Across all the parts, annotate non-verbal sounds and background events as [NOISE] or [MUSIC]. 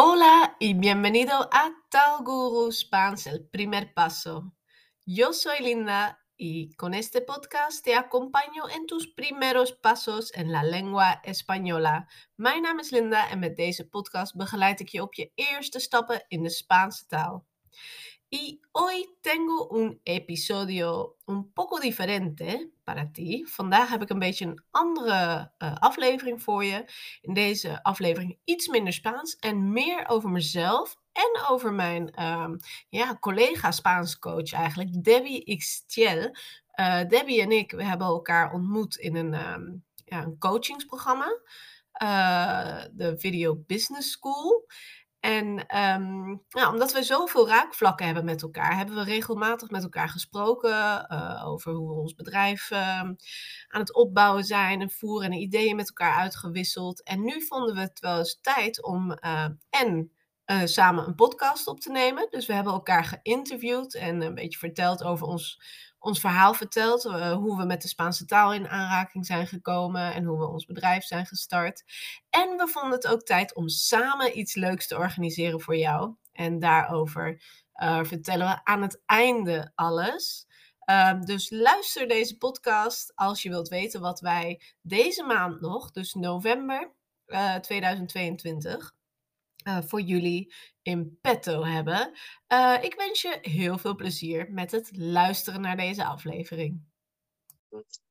Hola y bienvenido a Tal Guru Spans, el primer paso. Yo soy Linda y con este podcast te acompaño en tus primeros pasos en la lengua española. Mijn naam is Linda en met deze podcast begeleid ik je op je eerste stappen in de Spaanse taal. Y hoy tengo un episodio un poco diferente para ti. Vandaag heb ik een beetje een andere uh, aflevering voor je. In deze aflevering iets minder Spaans en meer over mezelf en over mijn um, ja, collega Spaans coach eigenlijk, Debbie Xtiel. Uh, Debbie en ik we hebben elkaar ontmoet in een, um, ja, een coachingsprogramma. Uh, de Video Business School. En nou, omdat we zoveel raakvlakken hebben met elkaar, hebben we regelmatig met elkaar gesproken uh, over hoe we ons bedrijf uh, aan het opbouwen zijn en voeren en ideeën met elkaar uitgewisseld. En nu vonden we het wel eens tijd om uh, en samen een podcast op te nemen. Dus we hebben elkaar geïnterviewd en een beetje verteld over ons ons verhaal verteld. Uh, hoe we met de Spaanse taal in aanraking zijn gekomen en hoe we ons bedrijf zijn gestart. En we vonden het ook tijd om samen iets leuks te organiseren voor jou. En daarover uh, vertellen we aan het einde alles. Uh, dus luister deze podcast als je wilt weten wat wij deze maand nog, dus november 2022, uh, voor jullie in petto hebben. Uh, ik wens je heel veel plezier met het luisteren naar deze aflevering.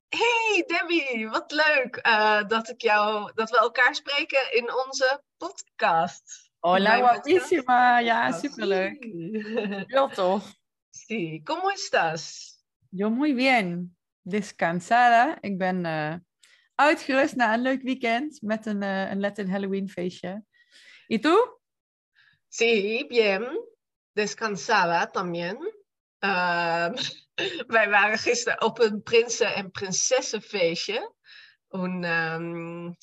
Hey Debbie, wat leuk uh, dat, ik jou, dat we elkaar spreken in onze podcast. Hola, guapísima. Ja, superleuk. Heel tof. Sí, ¿cómo estás? Yo muy bien. Descansada. Ik ben uh, uitgerust na een leuk weekend met een, uh, een Latin Halloween feestje. ¿Y tú? Sí, bien. Descansada también. Uh, [LAUGHS] wij waren gisteren op een prinsen- en prinsessenfeestje. Un, um,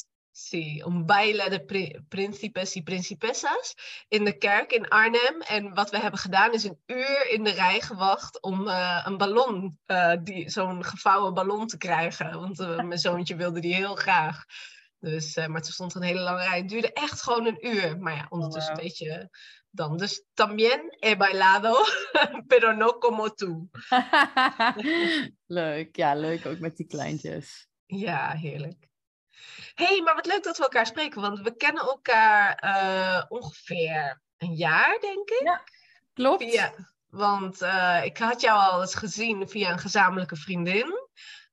un baile de pri príncipes y principesas in de kerk in Arnhem. En wat we hebben gedaan is een uur in de rij gewacht om uh, een ballon, uh, zo'n gevouwen ballon te krijgen. Want uh, mijn zoontje wilde die heel graag. Dus, uh, maar toen stond er een hele lange rij. Het duurde echt gewoon een uur. Maar ja, ondertussen oh, wow. weet je dan. Dus también he bailado, [LAUGHS] pero no como tú. [LAUGHS] leuk, ja, leuk ook met die kleintjes. Ja, heerlijk. hey, maar wat leuk dat we elkaar spreken, want we kennen elkaar uh, ongeveer een jaar, denk ik. Ja, klopt. Via, want uh, ik had jou al eens gezien via een gezamenlijke vriendin.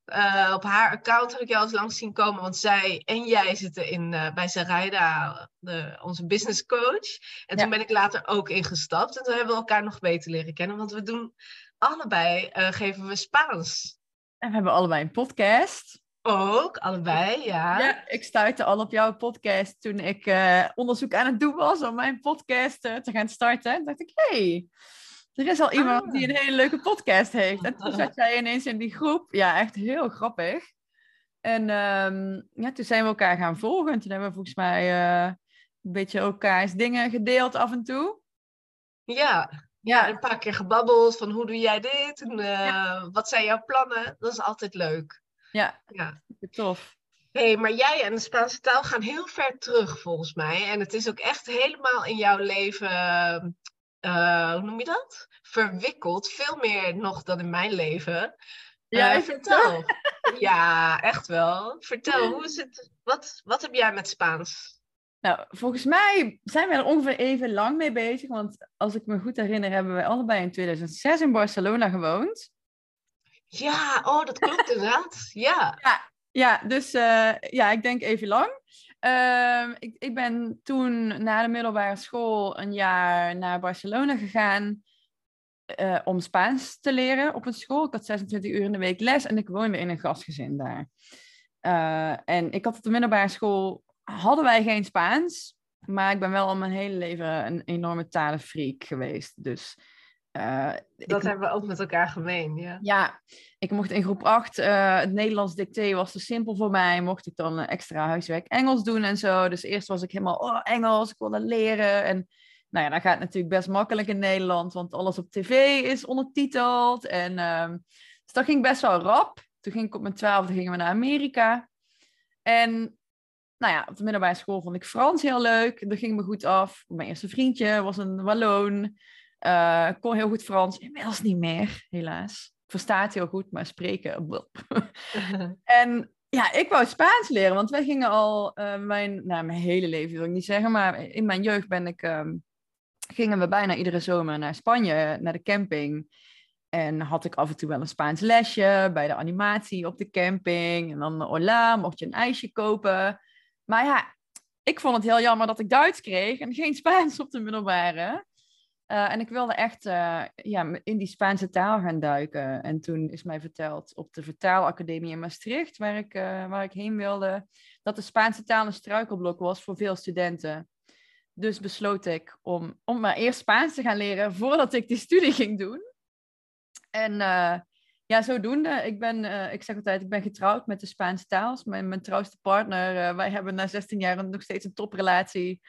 Uh, op haar account heb ik jou eens langs zien komen, want zij en jij zitten in, uh, bij Zaraida, de, onze business coach. En toen ben ik later ook ingestapt en toen hebben we elkaar nog beter leren kennen, want we doen allebei, uh, geven we Spaans. En we hebben allebei een podcast. Ook, allebei, ja. Ja, ik stuitte al op jouw podcast toen ik onderzoek aan het doen was om mijn podcast te gaan starten. Toen dacht ik, hé, hey, er is al iemand ah. die een hele leuke podcast heeft. En toen zat jij ineens in die groep. Ja, echt heel grappig. En um, ja, toen zijn we elkaar gaan volgen. En toen hebben we volgens mij uh, een beetje elkaars dingen gedeeld af en toe. Ja, ja, een paar keer gebabbeld van hoe doe jij dit? En, uh, ja. wat zijn jouw plannen? Dat is altijd leuk. Ja, ja. tof. hey, maar jij en de Spaanse taal gaan heel ver terug volgens mij. En het is ook echt helemaal in jouw leven uh, hoe noem je dat? Verwikkeld. Veel meer nog dan in mijn leven. Ja, uh, vertel. ja, echt wel. Vertel, hoe is het? Wat, wat heb jij met Spaans? Nou, volgens mij zijn we er ongeveer even lang mee bezig. Want als ik me goed herinner, hebben we allebei in 2006 in Barcelona gewoond. Ja, oh, dat klopt inderdaad. Ja. ja. Ja, dus uh, ja, ik denk even lang. Uh, ik, ik ben toen na de middelbare school een jaar naar Barcelona gegaan uh, om Spaans te leren op een school. Ik had 26 uur in de week les en ik woonde in een gastgezin daar. Uh, en ik had op de middelbare school, hadden wij geen Spaans, maar ik ben wel al mijn hele leven een enorme talenfreak geweest. Dus uh, dat ik, hebben we ook met elkaar gemeen, ja. Ja, ik mocht in groep 8, uh, het Nederlands dicté was te simpel voor mij. Mocht ik dan extra huiswerk Engels doen en zo. Dus eerst was ik helemaal, oh Engels, ik wilde leren. En nou ja, dan gaat het natuurlijk best makkelijk in Nederland, want alles op tv is ondertiteld. En uh, dus dat ging best wel rap. Toen ging ik op mijn twaalfde gingen we naar Amerika. En nou ja, op de middelbare school vond ik Frans heel leuk. Dat ging me goed af. Mijn eerste vriendje was een Walloon. Uh, kon heel goed Frans. Inmiddels niet meer, helaas. Verstaat heel goed, maar spreken. [LAUGHS] en ja, ik wou Spaans leren, want wij gingen al uh, mijn, nou, mijn hele leven, wil ik niet zeggen, maar in mijn jeugd ben ik, um, gingen we bijna iedere zomer naar Spanje, naar de camping. En had ik af en toe wel een Spaans lesje bij de animatie op de camping. En dan hola, mocht je een ijsje kopen. Maar ja, ik vond het heel jammer dat ik Duits kreeg en geen Spaans op de middelbare. Uh, en ik wilde echt uh, ja, in die Spaanse taal gaan duiken. En toen is mij verteld op de Vertaalacademie in Maastricht, waar ik, uh, waar ik heen wilde, dat de Spaanse taal een struikelblok was voor veel studenten. Dus besloot ik om, om maar eerst Spaans te gaan leren voordat ik die studie [LAUGHS] ging doen. En ja, zodoende. Ik ben, ik zeg altijd, ik ben getrouwd met de Spaanse taal. Mijn, mijn trouwste partner. Wij hebben na 16 jaar nog steeds een toprelatie.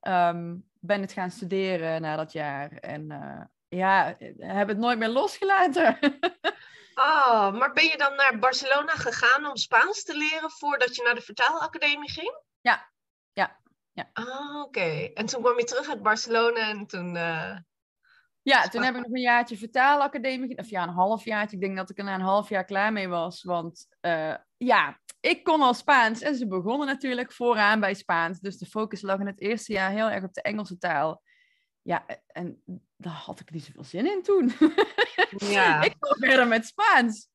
Um, ben het gaan studeren na dat jaar. En uh, ja, heb het nooit meer losgelaten. oh, [LAUGHS] maar ben je dan naar Barcelona gegaan om Spaans te leren voordat je naar de vertaalacademie ging? Ja, ja. ja. Ah, oké. En toen kwam je terug uit Barcelona en toen... Ja, toen heb ik nog een jaartje vertaalacademie, of ja, een half jaartje. Ik denk dat ik er na een half jaar klaar mee was. Want uh, ja, ik kon al Spaans en ze begonnen natuurlijk vooraan bij Spaans. Dus de focus lag in het eerste jaar heel erg op de Engelse taal. Ja, en daar had ik niet zoveel zin in toen. [LAUGHS] Ja. ik kon verder met Spaans.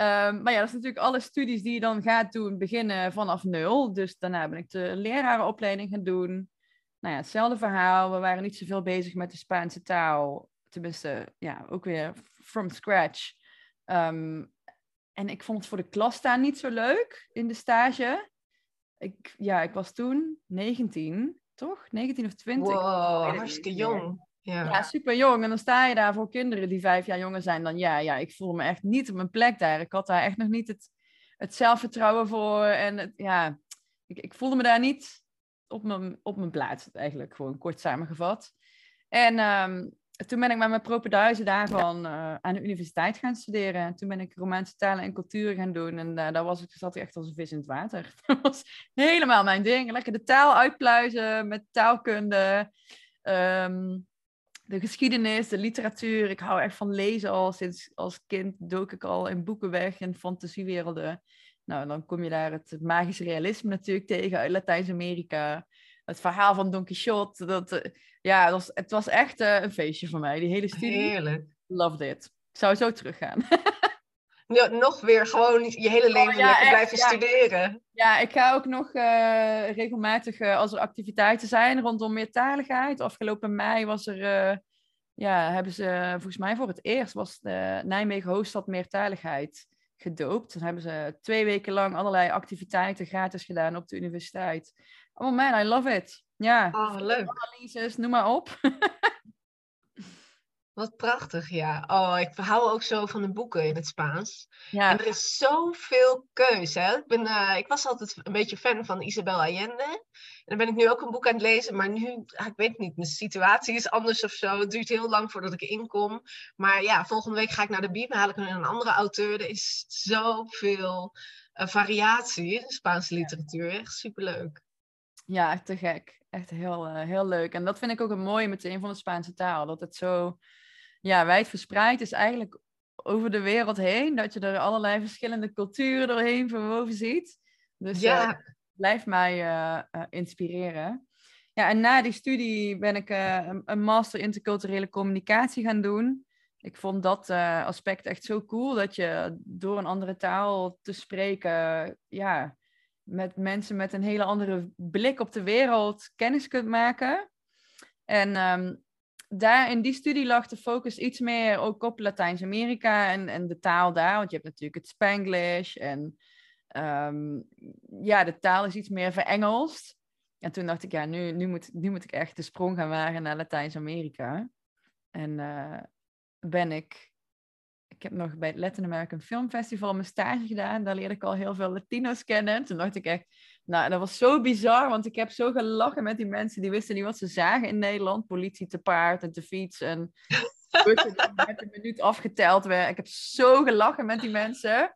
Um, maar ja, dat is natuurlijk alle studies die je dan gaat doen, beginnen vanaf nul. Dus daarna ben ik de lerarenopleiding gaan doen nou ja, hetzelfde verhaal. We waren niet zoveel bezig met de Spaanse taal. Tenminste, ja, ook weer from scratch. Ehm, en ik vond het voor de klas staan niet zo leuk in de stage. Ik, ja, ik was toen 19, toch? 19 of 20. Wow, hartstikke jong. Ja. ja, super jong. En dan sta je daar voor kinderen die vijf jaar jonger zijn dan ja, ja, ik voelde me echt niet op mijn plek daar. Ik had daar echt nog niet het, het zelfvertrouwen voor. En het, ja, ik, ik voelde me daar niet op mijn, op mijn plaats, eigenlijk gewoon kort samengevat. En um, toen ben ik met mijn propeduizen daarvan uh, aan de universiteit gaan studeren. En toen ben ik Romaanse talen en cultuur gaan doen. En uh, daar was ik, zat ik echt als een vis in het water. [LAUGHS] Dat was helemaal mijn ding. Lekker de taal uitpluizen met taalkunde. Um, de geschiedenis, de literatuur. Ik hou echt van lezen al. Sinds als kind dook ik al in boeken weg in fantasiewerelden. Nou, dan kom je daar het magische realisme natuurlijk tegen uit Latijns-Amerika. Het verhaal van Don Quixote. Dat, uh, ja, dat was, het was echt uh, een feestje voor mij, die hele studie. Heerlijk. Loved it. Ik zou zo teruggaan. [LAUGHS] ja, nog weer gewoon je hele leven oh, ja, lekker echt, blijven ja. studeren. Ja, ik ga ook nog uh, regelmatig, als er activiteiten zijn rondom meertaligheid. Afgelopen mei was er, ja, hebben ze volgens mij voor het eerst, was de Nijmegen Hoofdstad Meertaligheid gedoopt. Dan hebben ze twee weken lang allerlei activiteiten gratis gedaan op de universiteit. Oh man, I love it. Ja, oh, leuk. analyses, noem maar op. [LAUGHS] Wat prachtig, ja. Oh, ik hou ook zo van de boeken in het Spaans. Ja. En er is zoveel keuze. Hè? Ik, ben, uh, ik was altijd een beetje fan van Isabel Allende. En dan ben ik nu ook een boek aan het lezen. Maar nu, ik weet niet, mijn situatie is anders of zo. Het duurt heel lang voordat ik inkom. Maar ja, volgende week ga ik naar de Bib. Haal ik een andere auteur. Er is zoveel uh, variatie in de Spaanse literatuur. Echt superleuk. Ja, te gek. Echt heel, uh, heel leuk. En dat vind ik ook een mooie meteen van de Spaanse taal. Dat het zo ja, wijd verspreid is eigenlijk over de wereld heen. Dat je er allerlei verschillende culturen doorheen verwoven ziet. Dus ja. Uh, blijft mij uh, inspireren. Ja, en na die studie ben ik een master interculturele communicatie gaan doen. Ik vond dat aspect echt zo cool, dat je door een andere taal te spreken, ja, met mensen met een hele andere blik op de wereld kennis kunt maken. En um, daar in die studie lag de focus iets meer ook op Latijns-Amerika en, en de taal daar. Want je hebt natuurlijk het Spanglish en um, ja, de taal is iets meer verengelst. En toen dacht ik, ja, nu, nu, moet, nu moet ik echt de sprong gaan wagen naar Latijns-Amerika. En uh, ben ik, ik heb nog bij het Latin American Film Festival mijn stage gedaan. Daar leerde ik al heel veel Latino's kennen. Toen dacht ik echt, nou, dat was zo bizar, want ik heb zo gelachen met die mensen die wisten niet wat ze zagen in Nederland. Politie te paard en te fiets en [LAUGHS] met een minuut afgeteld werd. Ik heb zo gelachen met die mensen.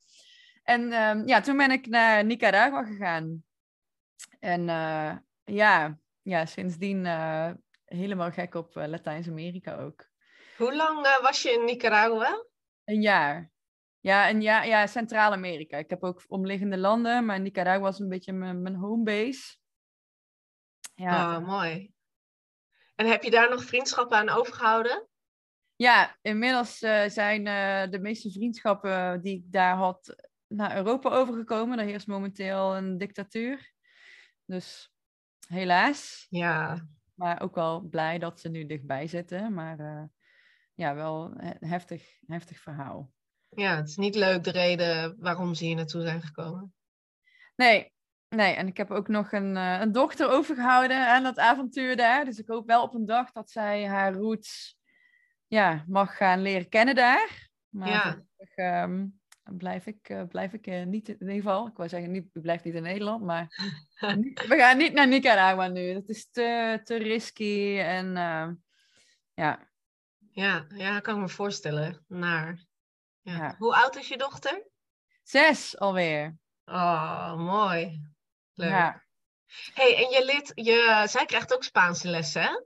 En um, ja, toen ben ik naar Nicaragua gegaan. En uh, ja, ja, sindsdien uh, helemaal gek op uh, Latijns-Amerika ook. Hoe lang was je in Nicaragua? Een jaar. Ja, een jaar, ja Centraal-Amerika. Ik heb ook omliggende landen, maar Nicaragua was een beetje mijn, mijn homebase. Ja. Oh, mooi. En heb je daar nog vriendschappen aan overgehouden? Ja, inmiddels zijn de meeste vriendschappen die ik daar had naar Europa overgekomen. Daar heerst momenteel een dictatuur. Dus helaas. Ja. Maar ook wel blij dat ze nu dichtbij zitten. Maar uh, ja, wel een heftig, heftig verhaal. Ja, het is niet leuk de reden waarom ze hier naartoe zijn gekomen. Nee, nee. En ik heb ook nog een, uh, een dochter overgehouden aan dat avontuur daar. Dus ik hoop wel op een dag dat zij haar roots ja, mag gaan leren kennen daar. Maar ja. Um, blijf ik, uh, blijf ik uh, niet in ieder geval. Ik wou zeggen, niet, ik blijf niet in Nederland, maar [LAUGHS] we gaan niet naar Nicaragua nu. Dat is te, te risky en uh, ja. Ja, ja, kan ik me voorstellen. Naar. Ja. ja. Hoe oud is je dochter? Zes alweer. Oh, mooi. Leuk. Ja. hey, en je lid, je, zij krijgt ook Spaanse lessen, hè?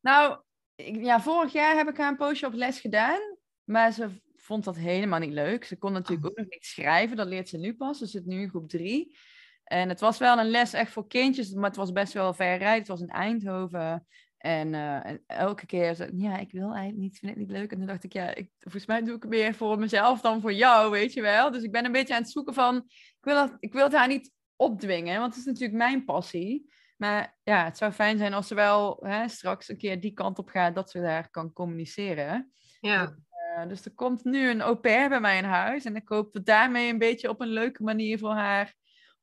Nou, ja, vorig jaar heb ik haar een poosje op les gedaan. Maar ze vond dat helemaal niet leuk. Ze kon natuurlijk oh. ook nog niet schrijven, dat leert ze nu pas. Ze zit nu in groep drie. En het was wel een les echt voor kindjes, maar het was best wel ver rijden. Het was in Eindhoven. En, uh, en elke keer zei ja, ik wil eigenlijk niet, vind het niet leuk. En toen dacht ik, ja, ik, volgens mij doe ik het meer voor mezelf dan voor jou, weet je wel. Dus ik ben een beetje aan het zoeken van, ik wil, het, ik wil het haar niet opdwingen, want het is natuurlijk mijn passie. Maar ja, het zou fijn zijn als ze wel hè, straks een keer die kant op gaat, dat ze daar kan communiceren. Ja. Eh, dus er komt nu een au pair bij mij in huis. En ik hoop dat daarmee een beetje op een leuke manier voor haar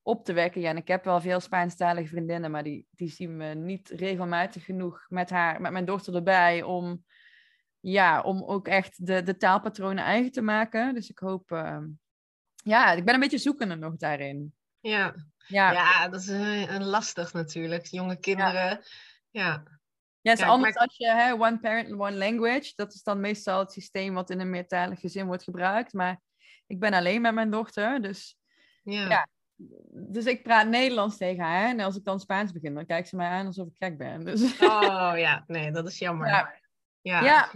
op te wekken. Ja, en ik heb wel veel Spaanstalige vriendinnen, maar die, die zien me niet regelmatig genoeg met, haar, met mijn dochter erbij om, ja, om ook echt de, de taalpatronen eigen te maken. Dus ik hoop, uh, ja, ik ben een beetje zoekende nog daarin. Ja, ja. ja dat is een, een lastig natuurlijk. Jonge kinderen, ja. ja. Ja, het is anders als je hè, one parent, one language. Dat is dan meestal het systeem wat in een meertalig gezin wordt gebruikt. Maar ik ben alleen met mijn dochter, dus ja. ja. Dus ik praat Nederlands tegen haar. En als ik dan Spaans begin, dan kijkt ze mij aan alsof ik gek ben. Dus... [LAUGHS] Oh ja, nee, dat is jammer. Ja, ja. ja.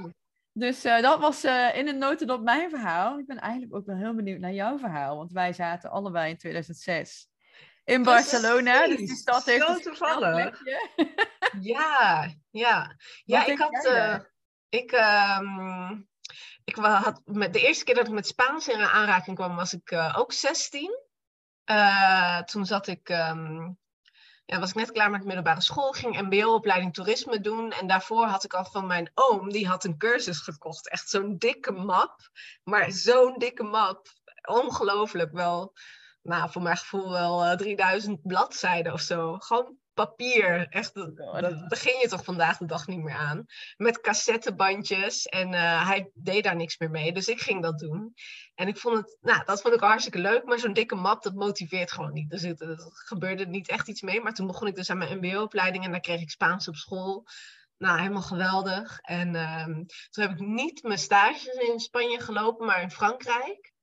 dus uh, dat was uh, in een notendop mijn verhaal. Ik ben eigenlijk ook wel heel benieuwd naar jouw verhaal. Want wij zaten allebei in 2006 in Barcelona. Dus die stad heeft Zo toevallig. [LAUGHS] Ja, ja. Ja, ik had... Uh, ik, um, ik had met, de eerste keer dat ik met Spaans in aanraking kwam, was ik ook 16. Uh, toen zat ik... Um, ja, was ik net klaar met middelbare school, ging mbo-opleiding toerisme doen. En daarvoor had ik al van mijn oom, die had een cursus gekocht. Echt zo'n dikke map, maar zo'n dikke map. Ongelooflijk wel nou, voor mijn gevoel wel 3000 eh, bladzijden of zo. Gewoon papier. Echt, dat begin je toch vandaag de dag niet meer aan. Met cassettebandjes. En uh, hij deed daar niks meer mee. Dus ik ging dat doen. En ik vond het, nou, dat vond ik hartstikke leuk. Maar zo'n dikke map, dat motiveert gewoon niet. Dus het, er gebeurde niet echt iets mee. Maar toen begon ik dus aan mijn mbo-opleiding. En daar kreeg ik Spaans op school. Nou, helemaal geweldig. En uh, toen heb ik niet mijn stages in Spanje gelopen, maar in Frankrijk.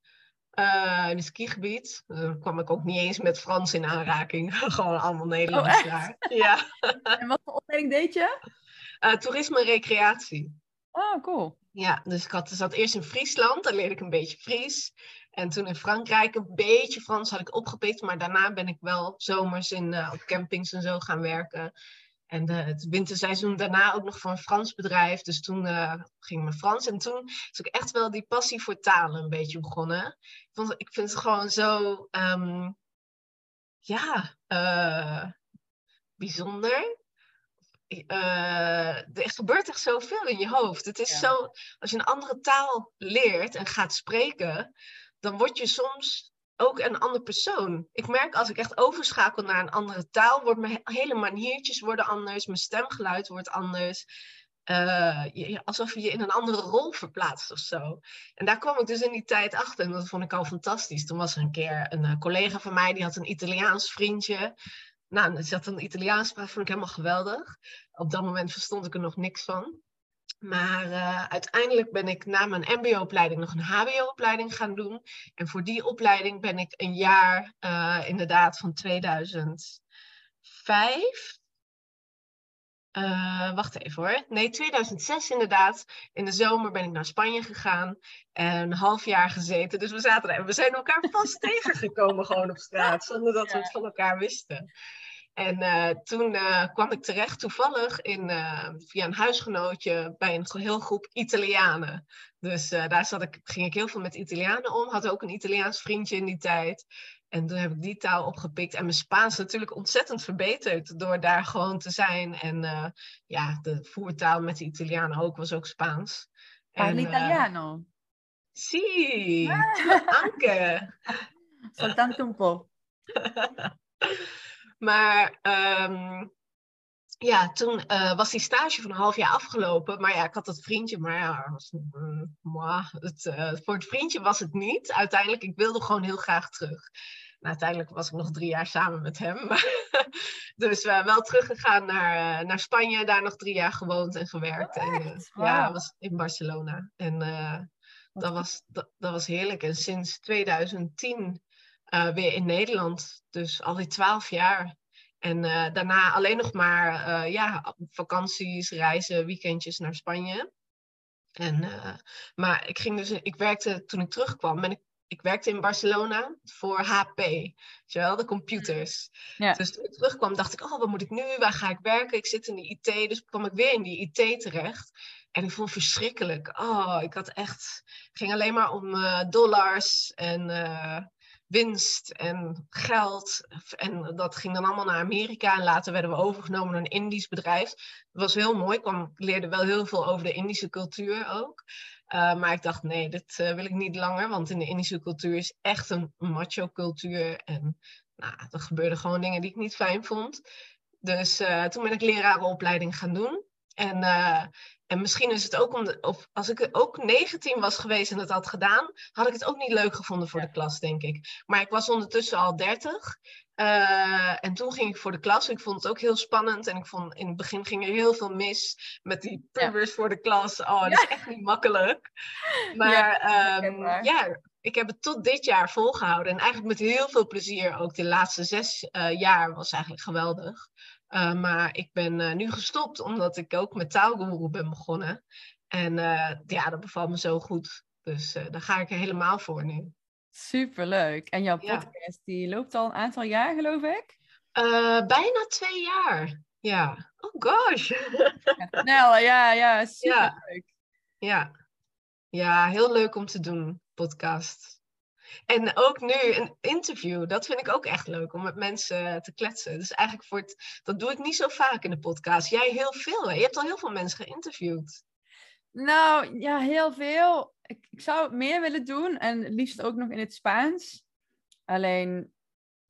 Uh, in het skigebied. Uh, kwam ik ook niet eens met Frans in aanraking. [LAUGHS] Gewoon allemaal Nederlands oh, daar. Ja. [LAUGHS] en wat voor opleiding deed je? Uh, toerisme en recreatie. Oh, cool. Ja, dus ik had, zat eerst in Friesland. Daar leerde ik een beetje Fries. En toen in Frankrijk een beetje Frans had ik opgepikt. Maar daarna ben ik wel zomers in, op campings en zo gaan werken. En het winterseizoen daarna ook nog voor een Frans bedrijf. Dus toen uh, ging mijn Frans. En toen is ook echt wel die passie voor talen een beetje begonnen. Ik, vond, ik vind het gewoon zo, um, ja, uh, bijzonder. Uh, er gebeurt echt zoveel in je hoofd. Het is zo, als je een andere taal leert en gaat spreken, dan word je soms ook een ander persoon. Ik merk als ik echt overschakel naar een andere taal, wordt mijn hele maniertjes worden anders, mijn stemgeluid wordt anders. Uh, je, alsof je je in een andere rol verplaatst of zo. En daar kwam ik dus in die tijd achter en dat vond ik al fantastisch. Toen was er een keer een uh, collega van mij, die had een Italiaans vriendje. Nou, dat zat een Italiaans praat, vond ik helemaal geweldig. Op dat moment verstond ik er nog niks van. Maar uh, uiteindelijk ben ik na mijn MBO-opleiding nog een HBO-opleiding gaan doen. En voor die opleiding ben ik een jaar, uh, inderdaad, van 2000. 2005. Uh, wacht even hoor. Nee, 2006 inderdaad. In de zomer ben ik naar Spanje gegaan. En een half jaar gezeten. Dus we zaten er. En we zijn elkaar vast [LAUGHS] tegengekomen gewoon op straat. Zonder dat we het van elkaar wisten. En uh, toen uh, kwam ik terecht toevallig in, via een huisgenootje bij een heel groep Italianen. Dus daar zat ik, ging ik heel veel met Italianen om. Had ook een Italiaans vriendje in die tijd. En toen heb ik die taal opgepikt. En mijn Spaans natuurlijk ontzettend verbeterd door daar gewoon te zijn. En ja, de voertaal met de Italianen ook was ook Spaans. Parli italiano? Sì, anche. Soltanto un po'. Maar um, ja, toen uh, was die stage van een half jaar afgelopen. Maar ja, ik had dat vriendje, maar ja, was, uh, het, uh, voor het vriendje was het niet. Uiteindelijk, ik wilde gewoon heel graag terug. Nou, uiteindelijk was ik nog drie jaar samen met hem. [LAUGHS] dus we wel teruggegaan naar, naar Spanje, daar nog drie jaar gewoond en gewerkt. Oh, en, Ja, was in Barcelona. En dat, was, dat, dat, was heerlijk. En sinds 2010 weer in Nederland. Dus al die twaalf jaar. En uh, daarna alleen nog maar uh, ja, vakanties, reizen, weekendjes naar Spanje. En, maar ik ging dus, ik werkte toen ik terugkwam, ben ik, ik werkte in Barcelona voor HP, wel, de computers. Ja. Dus toen ik terugkwam dacht ik, oh, wat moet ik nu? Waar ga ik werken? Ik zit in de IT, dus kwam ik weer in die IT terecht. En ik vond het verschrikkelijk. Oh, ik had echt, het ging alleen maar om dollars en winst en geld. En dat ging dan allemaal naar Amerika. En later werden we overgenomen door een Indisch bedrijf. Dat was heel mooi. Ik leerde wel heel veel over de Indische cultuur ook. Uh, maar ik dacht, nee, dit uh, wil ik niet langer. Want in de Indische cultuur is echt een macho cultuur. En nou, er gebeurden gewoon dingen die ik niet fijn vond. Dus uh, toen ben ik lerarenopleiding gaan doen. En en misschien is het ook om, de, of als ik ook 19 was geweest en het had gedaan, had ik het ook niet leuk gevonden voor de klas, denk ik. Maar ik was ondertussen al 30. Uh, en toen ging ik voor de klas. Ik vond het ook heel spannend. En ik vond in het begin ging er heel veel mis met die pubers voor de klas. Oh, dat is echt niet makkelijk. [LAUGHS] Maar ja, um, ja, ik heb het tot dit jaar volgehouden. En eigenlijk met heel veel plezier. Ook de laatste zes uh, jaar was eigenlijk geweldig. Uh, maar ik ben uh, nu gestopt omdat ik ook met taalguru ben begonnen. En uh, ja, dat bevalt me zo goed. Dus daar ga ik er helemaal voor nu. Superleuk. En jouw podcast die loopt al een aantal jaar, geloof ik? bijna twee jaar. Ja. Oh gosh. Snel, ja, ja, superleuk. Ja. ja. Ja, heel leuk om te doen, podcast. En ook nu een interview, dat vind ik ook echt leuk om met mensen te kletsen. Dus eigenlijk voor het, dat doe ik niet zo vaak in de podcast. Jij heel veel? Je hebt al heel veel mensen geïnterviewd. Nou, ja, heel veel. Ik, ik zou meer willen doen en liefst ook nog in het Spaans. Alleen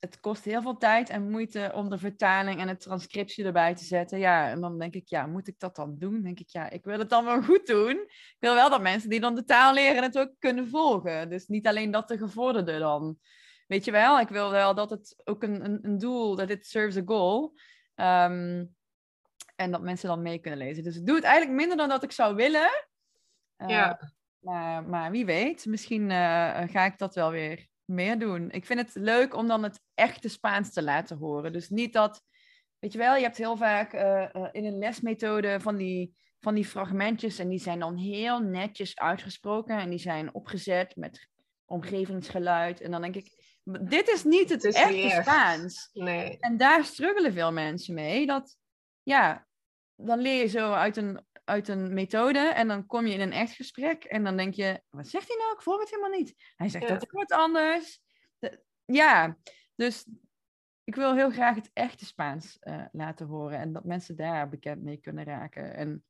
het kost heel veel tijd en moeite om de vertaling en de transcriptie erbij te zetten. Ja, en dan denk ik, ja, moet ik dat dan doen? denk ik, ja, ik wil het dan wel goed doen. Ik wil wel dat mensen die dan de taal leren het ook kunnen volgen. Dus niet alleen dat de gevorderde dan. Weet je wel, ik wil wel dat het ook een, een, een doel, dat het serves a goal. Um, en dat mensen dan mee kunnen lezen. Dus ik doe het eigenlijk minder dan dat ik zou willen. Uh, ja. Maar, maar wie weet, misschien uh, ga ik dat wel weer meer doen. Ik vind het leuk om dan het echte Spaans te laten horen. Dus niet dat, weet je wel, je hebt heel vaak uh, uh, in een lesmethode van die, van die fragmentjes en die zijn dan heel netjes uitgesproken en die zijn opgezet met omgevingsgeluid. En dan denk ik, dit is niet het, het is echte Spaans. Nee. En daar struggelen veel mensen mee. Dat, ja, dan leer je zo uit een uit een methode en dan kom je in een echt gesprek en dan denk je, wat zegt hij nou? Ik volg het helemaal niet. Hij zegt dat wordt anders. ja, dus ik wil heel graag het echte Spaans uh, laten horen en dat mensen daar bekend mee kunnen raken. En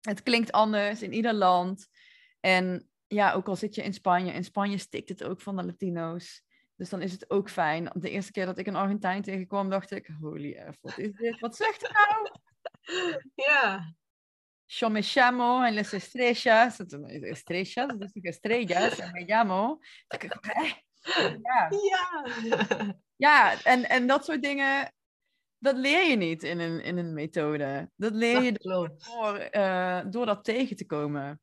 het klinkt anders in ieder land. En ja, ook al zit je in Spanje, in Spanje stikt het ook van de Latino's. Dus dan is het ook fijn. De eerste keer dat ik een Argentijn tegenkwam, dacht ik, holy F, wat is dit? Wat zegt hij nou? [LAUGHS] Ja, Yo me llamo en las estrellas, estrellas, estrellas, me llamo. Ja. Ja. ja, en, en dat soort dingen, dat leer je niet in een, in een methode. Dat leer je door, uh, door dat tegen te komen.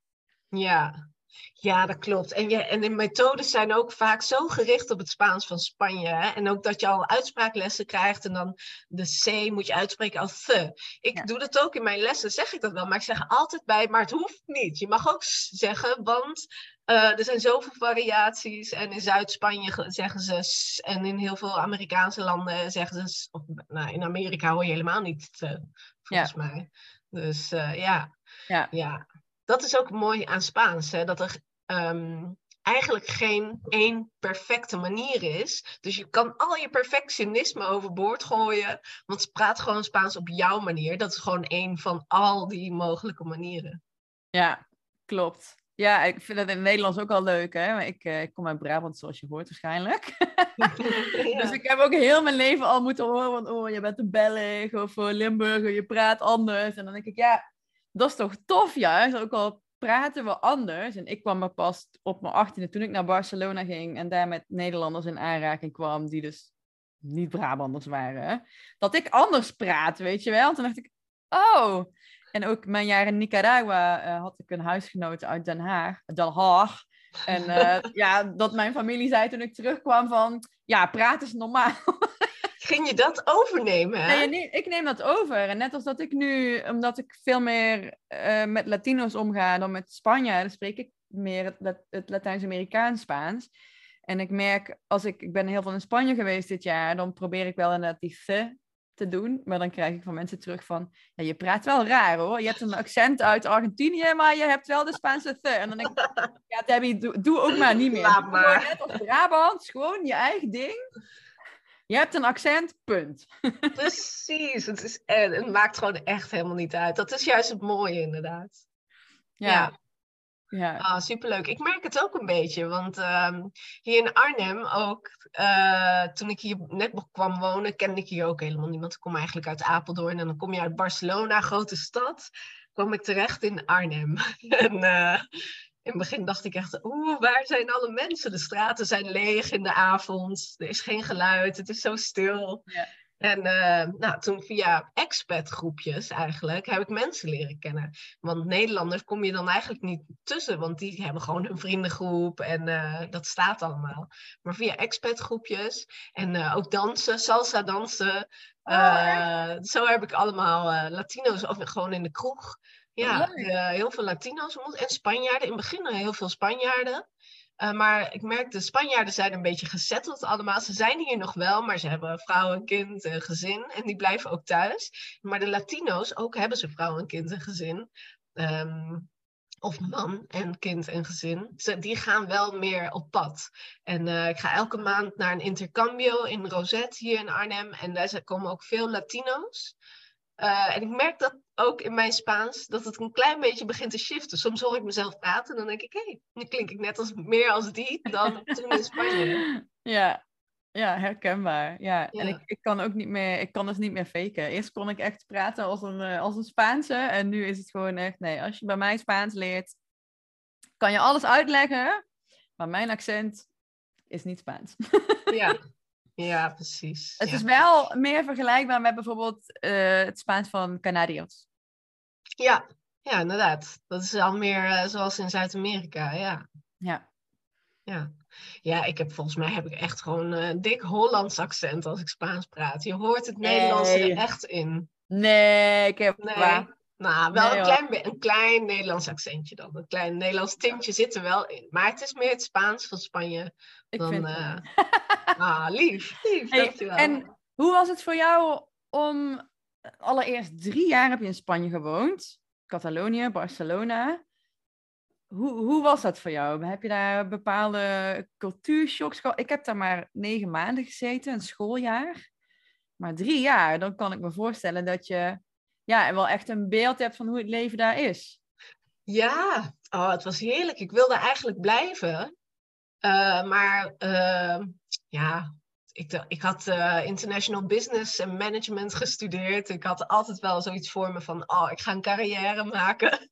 Ja, Ja, dat klopt. En, ja, en de methodes zijn ook vaak zo gericht op het Spaans van Spanje. Hè? En ook dat je al uitspraaklessen krijgt en dan de C moet je uitspreken als the. Ik doe dat ook in mijn lessen, zeg ik dat wel. Maar ik zeg altijd bij, maar het hoeft niet. Je mag ook zeggen, want uh, er zijn zoveel variaties. En in Zuid-Spanje zeggen ze en in heel veel Amerikaanse landen zeggen ze... Of, nou, in Amerika hoor je helemaal niet volgens ja. mij. Dus uh, ja. ja. ja dat is ook mooi aan Spaans, hè? dat er um, eigenlijk geen één perfecte manier is. Dus je kan al je perfectionisme overboord gooien, want praat gewoon Spaans op jouw manier. Dat is gewoon één van al die mogelijke manieren. Ja, klopt. Ja, ik vind het in het Nederlands ook al leuk, hè. Ik, uh, ik kom uit Brabant, zoals je hoort waarschijnlijk. [LAUGHS] [LAUGHS] Dus ik heb ook heel mijn leven al moeten horen van... Oh, je bent een Belg of uh, Limburger, je praat anders. En dan denk ik, ja, dat is toch tof juist. Ook al praten we anders. En ik kwam er pas op mijn achttiende toen ik naar Barcelona ging en daar met Nederlanders in aanraking kwam, die dus niet Brabanders waren. Dat ik anders praat, weet je wel. Toen dacht ik, oh. En ook mijn jaar in Nicaragua uh, had ik een huisgenoot uit Den Haag. Den Haag. En uh, [LAUGHS] ja, dat mijn familie zei toen ik terugkwam van, ja, praat is normaal. [LAUGHS] Ging je dat overnemen? Hè? Nee, ik neem dat over. En net als dat ik nu, omdat ik veel meer uh, met Latino's omga dan met Spanjaarden, spreek ik meer het, het Latijns-Amerikaans Spaans. En ik merk, als ik, ik ben heel veel in Spanje geweest dit jaar, dan probeer ik wel inderdaad die te doen. Maar dan krijg ik van mensen terug van, ja, je praat wel raar hoor. Je hebt een accent uit Argentinië, maar je hebt wel de Spaanse the. En dan denk ik, ja Debbie, doe, doe ook maar niet meer. Laat maar. Net als Brabant, gewoon je eigen ding. Je hebt een accent, punt. [LAUGHS] Precies, het, is, het maakt gewoon echt helemaal niet uit. Dat is juist het mooie, inderdaad. Ja. ja. Ah, superleuk. Ik merk het ook een beetje, want ehm, hier in Arnhem ook, uh, toen ik hier net kwam wonen, kende ik hier ook helemaal niemand. Ik kom eigenlijk uit Apeldoorn en dan kom je uit Barcelona, grote stad, kwam ik terecht in Arnhem. [LAUGHS] en uh, in het begin dacht ik echt, oeh, waar zijn alle mensen? De straten zijn leeg in de avond, er is geen geluid, het is zo stil. Ja. En uh, nou, toen via expat-groepjes eigenlijk heb ik mensen leren kennen. Want Nederlanders kom je dan eigenlijk niet tussen, want die hebben gewoon hun vriendengroep en uh, dat staat allemaal. Maar via expat-groepjes en uh, ook dansen, salsa dansen. Oh, zo heb ik allemaal Latino's, of gewoon in de kroeg. Ja, uh, heel veel Latino's en Spanjaarden. In het begin heel veel Spanjaarden. Uh, maar ik merk, de Spanjaarden zijn een beetje gezetteld allemaal. Ze zijn hier nog wel, maar ze hebben vrouw en kind en gezin. En die blijven ook thuis. Maar de Latino's, ook hebben ze vrouw en kind en gezin. Um, of man en kind en gezin. Ze, die gaan wel meer op pad. En uh, ik ga elke maand naar een intercambio in Rosette hier in Arnhem. En daar komen ook veel Latino's. Uh, en ik merk dat ook in mijn Spaans, dat het een klein beetje begint te shiften. Soms hoor ik mezelf praten en dan denk ik, hé, hey, nu klink ik net als, meer als die dan [LAUGHS] toen in Spanje. Ja, ja herkenbaar. Ja. En ik, ik kan ook niet meer, ik kan dus niet meer faken. Eerst kon ik echt praten als een, uh, als een Spaanse en nu is het gewoon echt, nee, als je bij mij Spaans leert, kan je alles uitleggen, maar mijn accent is niet Spaans. [LAUGHS] Ja, Ja, precies. Het is wel meer vergelijkbaar met bijvoorbeeld uh, het Spaans van Canariërs. Ja, ja, inderdaad. Dat is al meer uh, zoals in Zuid-Amerika, ja. Ja. Ja. ja, ik heb volgens mij heb ik echt gewoon een dik Hollands accent als ik Spaans praat. Je hoort het Nederlands er echt in. Nee, ik heb... Nee. Nou, wel een, klein, een klein Nederlands accentje dan. Een klein Nederlands tintje zit er wel in. Maar het is meer het Spaans van Spanje ik dan... Vind uh... [LAUGHS] ah, lief, lief, dankjewel. En hoe was het voor jou om... Allereerst drie jaar heb je in Spanje gewoond. Catalonië, Barcelona. Hoe, hoe was dat voor jou? Heb je daar bepaalde cultuurshocks gehad? Ik heb daar maar negen maanden gezeten, een schooljaar. Maar drie jaar, dan kan ik me voorstellen dat je ja, wel echt een beeld hebt van hoe het leven daar is. Ja, oh, het was heerlijk. Ik wilde eigenlijk blijven. Uh, maar uh, ja, ik, ik had uh, international business en management gestudeerd. Ik had altijd wel zoiets voor me van, oh, ik ga een carrière maken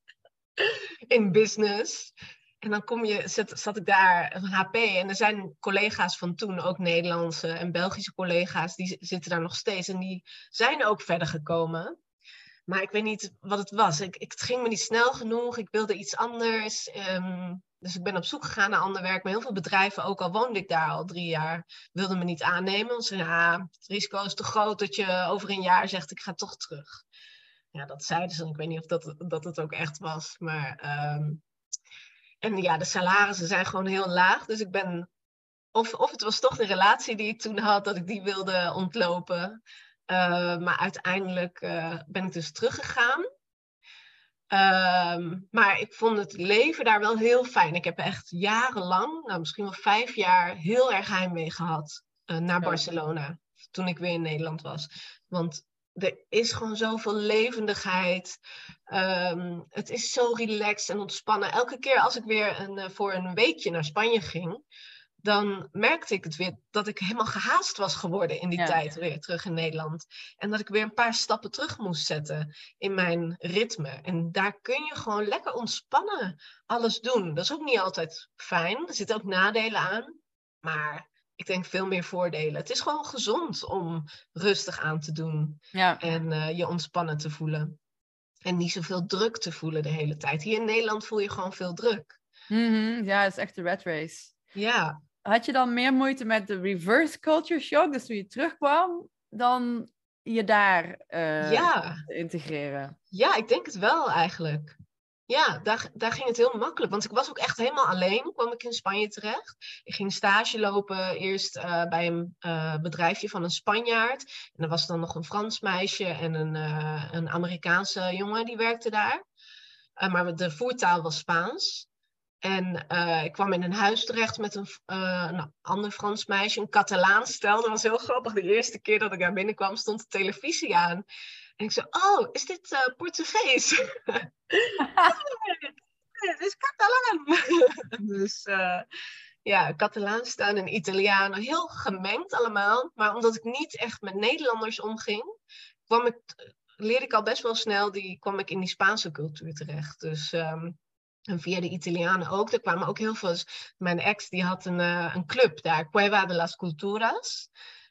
[LAUGHS] in business. En dan kom je, zat, zat ik daar, een HP, en er zijn collega's van toen, ook Nederlandse en Belgische collega's, die zitten daar nog steeds. En die zijn ook verder gekomen. Maar ik weet niet wat het was. Ik, ik, het ging me niet snel genoeg. Ik wilde iets anders. Um, dus ik ben op zoek gegaan naar ander werk. Maar heel veel bedrijven, ook al woonde ik daar al drie jaar, wilden me niet aannemen. Want ze zeiden, ah, het risico is te groot dat je over een jaar zegt, ik ga toch terug. Ja, dat zeiden ze. Ik weet niet of dat, dat het ook echt was. Maar, ehm, en ja, de salarissen zijn gewoon heel laag. Dus ik ben, of, of het was toch de relatie die ik toen had, dat ik die wilde ontlopen. Uh, maar uiteindelijk uh, ben ik dus teruggegaan. Um, maar ik vond het leven daar wel heel fijn. Ik heb echt jarenlang, nou misschien wel vijf jaar, heel erg heimwee gehad uh, naar Barcelona. Toen ik weer in Nederland was. Want er is gewoon zoveel levendigheid. Um, het is zo relaxed en ontspannen. Elke keer als ik weer een, uh, voor een weekje naar Spanje ging, dan merkte ik het weer dat ik helemaal gehaast was geworden in die Ja. tijd weer terug in Nederland. En dat ik weer een paar stappen terug moest zetten in mijn ritme. En daar kun je gewoon lekker ontspannen alles doen. Dat is ook niet altijd fijn. Er zitten ook nadelen aan. Maar ik denk veel meer voordelen. Het is gewoon gezond om rustig aan te doen Ja. en eh, je ontspannen te voelen. En niet zoveel druk te voelen de hele tijd. Hier in Nederland voel je gewoon veel druk. Mhm, Ja, het is echt de red race. Ja, Had je dan meer moeite met de reverse culture shock, dus toen je terugkwam, dan je daar eh, ja. te integreren? Ja, ik denk het wel eigenlijk. Ja, daar, daar ging het heel makkelijk. Want ik was ook echt helemaal alleen, kwam ik in Spanje terecht. Ik ging stage lopen, eerst eh, bij een eh, bedrijfje van een Spanjaard. En er was dan nog een Frans meisje en een, een Amerikaanse jongen die werkte daar. Maar de voertaal was Spaans. En eh, ik kwam in een huis terecht met een, eh, ander Frans meisje, een Catalaans stel. Dat was heel grappig. De eerste keer dat ik daar binnenkwam, stond de televisie aan. En ik zei, oh, is dit eh, Portugees? [LAUGHS] Het is Catalaan. [LAUGHS] dus ja, Catalaans staan en Italiaan. Heel gemengd allemaal. Maar omdat ik niet echt met Nederlanders omging, kwam ik, leerde ik al best wel snel, die, kwam ik in die Spaanse cultuur terecht. Dus... ehm, en via de Italianen ook. Er kwamen ook heel veel. Mijn ex die had een, eh, een club daar, Cueva de las Culturas.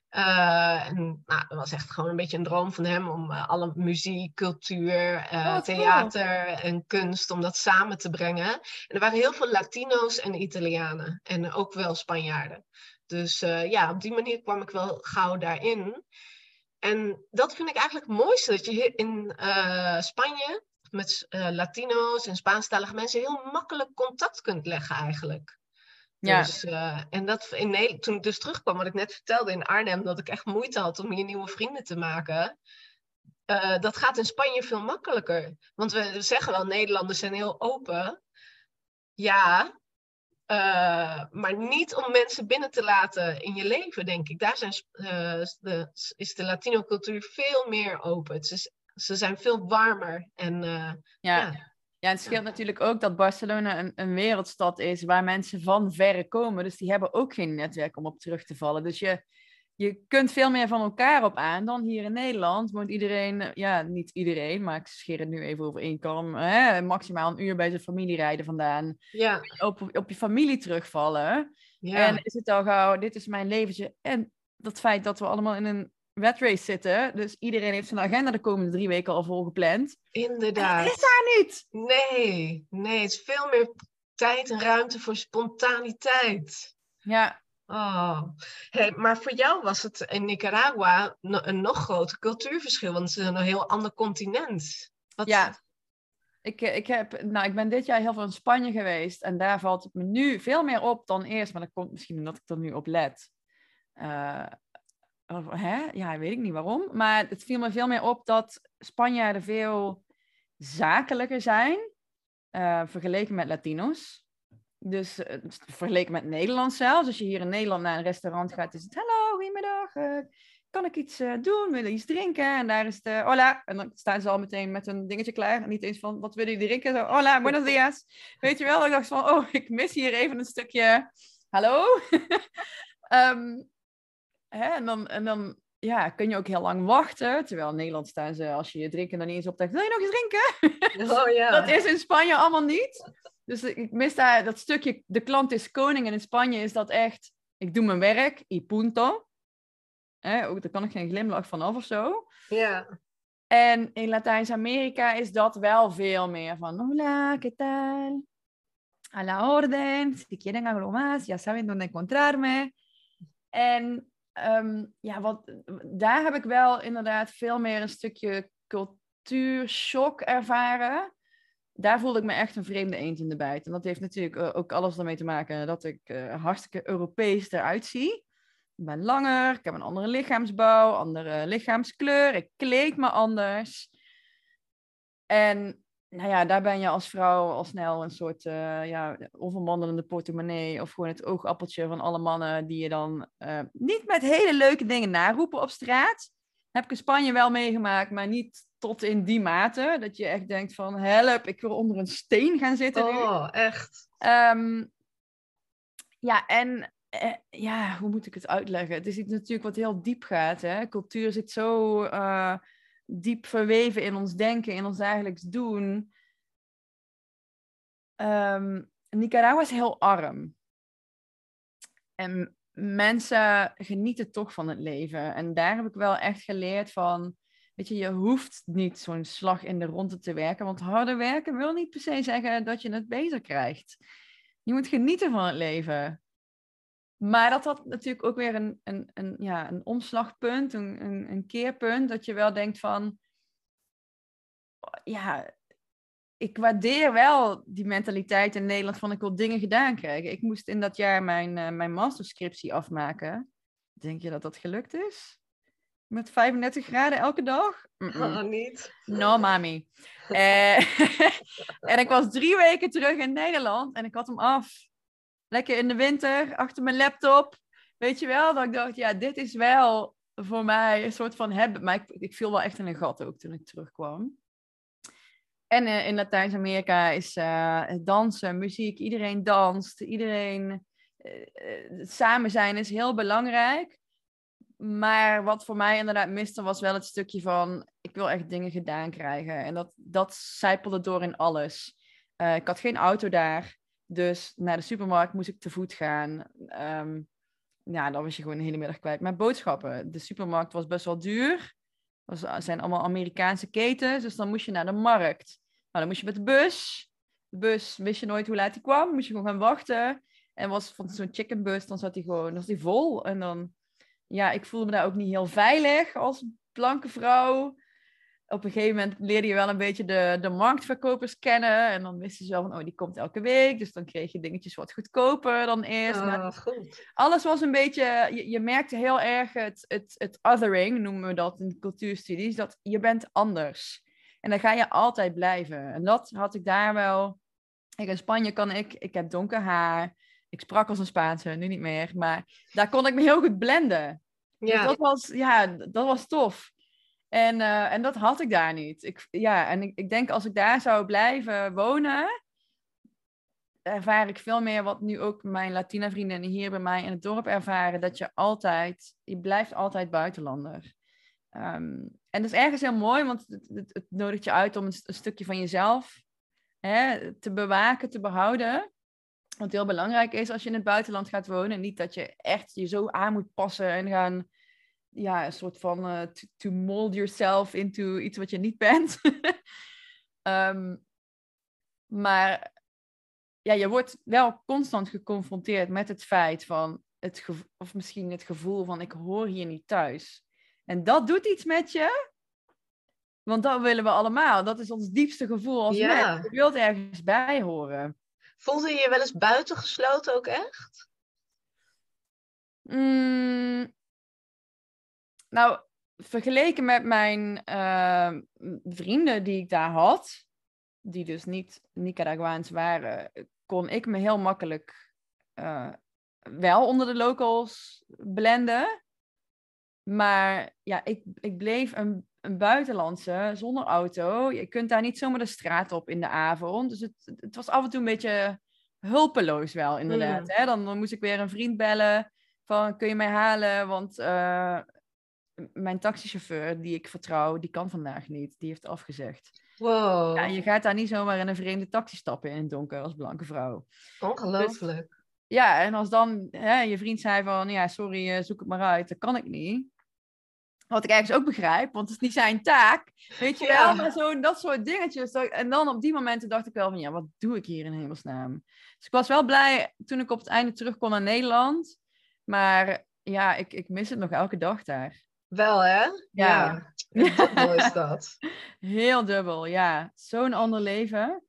En nou, dat was echt gewoon een beetje een droom van hem om eh, alle muziek, cultuur, Oh, cool. theater en kunst, om dat samen te brengen. En er waren heel veel Latino's en Italianen en ook wel Spanjaarden. Dus ja, op die manier kwam ik wel gauw daarin. En dat vind ik eigenlijk het mooiste, dat je in Spanje met eh, Latino's en Spaanstalige mensen heel makkelijk contact kunt leggen eigenlijk. Ja. Dus, eh, en dat in Nederland, toen ik dus terugkwam, wat ik net vertelde in Arnhem, dat ik echt moeite had om hier nieuwe vrienden te maken. eh, dat gaat in Spanje veel makkelijker. Want we zeggen wel, Nederlanders zijn heel open. Ja, maar niet om mensen binnen te laten in je leven, denk ik. Daar zijn, de, is de Latino-cultuur veel meer open. Het is, ze zijn veel warmer. En eh, Ja. ja. Het scheelt natuurlijk ook dat Barcelona een, een wereldstad is waar mensen van verre komen. Dus die hebben ook geen netwerk om op terug te vallen. Dus je, je kunt veel meer van elkaar op aan dan hier in Nederland. Woont iedereen, eh, ja, niet iedereen, maar ik scheer het nu even over één kam. Hè, maximaal een uur bij zijn familie rijden vandaan. ja, Op, op je familie terugvallen. ja. En is het al gauw, dit is mijn leventje. En dat feit dat we allemaal in een red race zitten. Dus iedereen heeft zijn agenda de komende drie weken al volgepland. inderdaad. Dat is daar niet. Nee, nee, het is veel meer tijd en ruimte voor spontaniteit. Ja, Oh. Hey, maar voor jou was het in Nicaragua een nog groter cultuurverschil, want het is een heel ander continent. Wat... Ja. Ik, eh, ik, heb, nou, ik ben dit jaar heel veel in Spanje geweest. En daar valt het me nu veel meer op dan eerst. Maar dat komt misschien omdat ik er nu op let. Eh, hè? Ja, weet ik niet waarom. Maar het viel me veel meer op dat Spanjaarden veel zakelijker zijn. eh, vergeleken met Latino's. Dus eh, vergeleken met Nederland zelfs. Als je hier in Nederland naar een restaurant gaat, is het... Hallo, goedemiddag. eh, kan ik iets doen? Wil je iets drinken? En daar is de hola. En dan staan ze al meteen met een dingetje klaar. En niet eens van, wat willen jullie drinken? Zo, hola, [LAUGHS] buenos dias. Weet je wel? Ik dacht van, oh, ik mis hier even een stukje... Hallo? [LAUGHS] Ehm, hè? En dan... En dan ja, kun je ook heel lang wachten. Terwijl in Nederland staan ze, als je je drinken dan niet eens optrekt, wil je nog eens drinken? Oh ja. [LAUGHS] Dat is in Spanje allemaal niet. Dus ik mis daar dat stukje, de klant is koning. En in Spanje is dat echt, ik doe mijn werk, y punto. Hè, ook, daar kan ik geen glimlach van af of zo. Ja. En in Latijns-Amerika is dat wel veel meer van, hola, ¿qué tal? a la orden, si quieren algo más, ya saben dónde encontrarme. En ehm, ja, wat, daar heb ik wel inderdaad veel meer een stukje cultuurshock ervaren. Daar voelde ik me echt een vreemde eend in de bijt. En dat heeft natuurlijk eh, ook alles ermee te maken dat ik uh, hartstikke Europees eruit zie. Ik ben langer, ik heb een andere lichaamsbouw, andere lichaamskleur, ik kleed me anders. En nou ja, daar ben je als vrouw al snel een soort uh, ja, onvermandelende portemonnee of gewoon het oogappeltje van alle mannen die je dan uh, niet met hele leuke dingen naroepen op straat. Heb ik in Spanje wel meegemaakt, maar niet tot in die mate. Dat je echt denkt van, help, ik wil onder een steen gaan zitten. Oh, nu. echt? Um, ja, en uh, ja, hoe moet ik het uitleggen? Het is iets natuurlijk wat heel diep gaat. Hè? Cultuur zit zo diep verweven in ons denken, in ons dagelijks doen. Um, Nicaragua is heel arm. En mensen genieten toch van het leven. En daar heb ik wel echt geleerd van, weet je, je hoeft niet zo'n slag in de ronde te werken. Want harder werken wil niet per se zeggen dat je het beter krijgt. Je moet genieten van het leven. Maar dat had natuurlijk ook weer een, een, een, ja, een omslagpunt, een, een, een keerpunt, dat je wel denkt van, ja, ik waardeer wel die mentaliteit in Nederland van ik wil dingen gedaan krijgen. Ik moest in dat jaar mijn, uh, mijn masterscriptie afmaken. Denk je dat dat gelukt is? Met 35 graden elke dag? Mm -mm. Oh, niet. No, mami. uh, [LAUGHS] en ik was drie weken terug in Nederland en ik had hem af lekker in de winter achter mijn laptop. Weet je wel, dat ik dacht, ja, dit is wel voor mij een soort van hebben. Maar ik, ik viel wel echt in een gat ook toen ik terugkwam. En uh, in Latijns-Amerika is uh, dansen, muziek, iedereen danst, iedereen. Uh, samen zijn is heel belangrijk. Maar wat voor mij inderdaad miste, was wel het stukje van: ik wil echt dingen gedaan krijgen. En dat, dat zijpelde door in alles. ik had geen auto daar. Dus naar de supermarkt moest ik te voet gaan. Um, ja, dan was je gewoon een hele middag kwijt. Maar boodschappen. De supermarkt was best wel duur. Het eh, zijn allemaal Amerikaanse ketens. Dus dan moest je naar de markt. Nou, dan moest je met de bus. De bus wist je nooit hoe laat die kwam. Moest je gewoon gaan wachten. En was van zo'n chickenbus, dan zat die gewoon was die vol. En dan, ja, ik voelde me daar ook niet heel veilig als blanke vrouw op een gegeven moment leerde je wel een beetje de, de marktverkopers kennen. En dan wisten ze wel van, oh, die komt elke week. Dus dan kreeg je dingetjes wat goedkoper dan eerst. Oh, goed. Alles was een beetje, je, je merkte heel erg het, het, het othering, noemen we dat in cultuurstudies. Dat je bent anders. En dan ga je altijd blijven. En dat had ik daar wel. in Spanje kan ik, ik heb donker haar. Ik sprak als een Spaanse, nu niet meer. Maar daar kon ik me heel goed blenden. Dus ja. Dus dat was, ja, dat was tof. En, uh, en dat had ik daar niet. Ik, ja, en ik, ik denk als ik daar zou blijven wonen, ervaar ik veel meer wat nu ook mijn Latina vrienden hier bij mij in het dorp ervaren. Dat je altijd, je blijft altijd buitenlander. Um, en dat is ergens heel mooi, want het, het, nodigt je uit om een, een stukje van jezelf hè, te bewaken, te behouden. Wat heel belangrijk is als je in het buitenland gaat wonen. Niet dat je echt je zo aan moet passen en gaan ja, een soort van uh, to, to, mold yourself into iets wat je niet bent. um, [LAUGHS] maar ja, je wordt wel constant geconfronteerd met het feit van het of misschien het gevoel van ik hoor hier niet thuis. En dat doet iets met je. Want dat willen we allemaal. Dat is ons diepste gevoel als ja. mens. Je wilt ergens bij horen. Voelde je je wel eens buitengesloten ook echt? Mm, nou, vergeleken met mijn uh, vrienden die ik daar had, die dus niet Nicaraguaans waren, kon ik me heel makkelijk uh, wel onder de locals blenden. Maar ja, ik, ik bleef een, een buitenlandse zonder auto. Je kunt daar niet zomaar de straat op in de avond. Dus het, het was af en toe een beetje hulpeloos wel, inderdaad. Mm. Hè? Dan, dan moest ik weer een vriend bellen van kun je mij halen? Want uh, mijn taxichauffeur, die ik vertrouw, die kan vandaag niet. Die heeft afgezegd. Wow. Ja, je gaat daar niet zomaar in een vreemde taxi stappen in het donker als blanke vrouw. Ongelooflijk. Dus, ja, en als dan hè, je vriend zei van, ja, sorry, eh, zoek het maar uit, dat kan ik niet. Wat ik ergens ook begrijp, want het is niet zijn taak. Weet je Ja. wel, maar zo, dat soort dingetjes. En dan op die momenten dacht ik wel van, ja, wat doe ik hier in hemelsnaam? Dus ik was wel blij toen ik op het einde terug kon naar Nederland. Maar ja, ik, ik mis het nog elke dag daar. Wel, hè? Ja. Ja. Dubbel is dat. [LAUGHS] Heel dubbel, ja. Zo'n ander leven.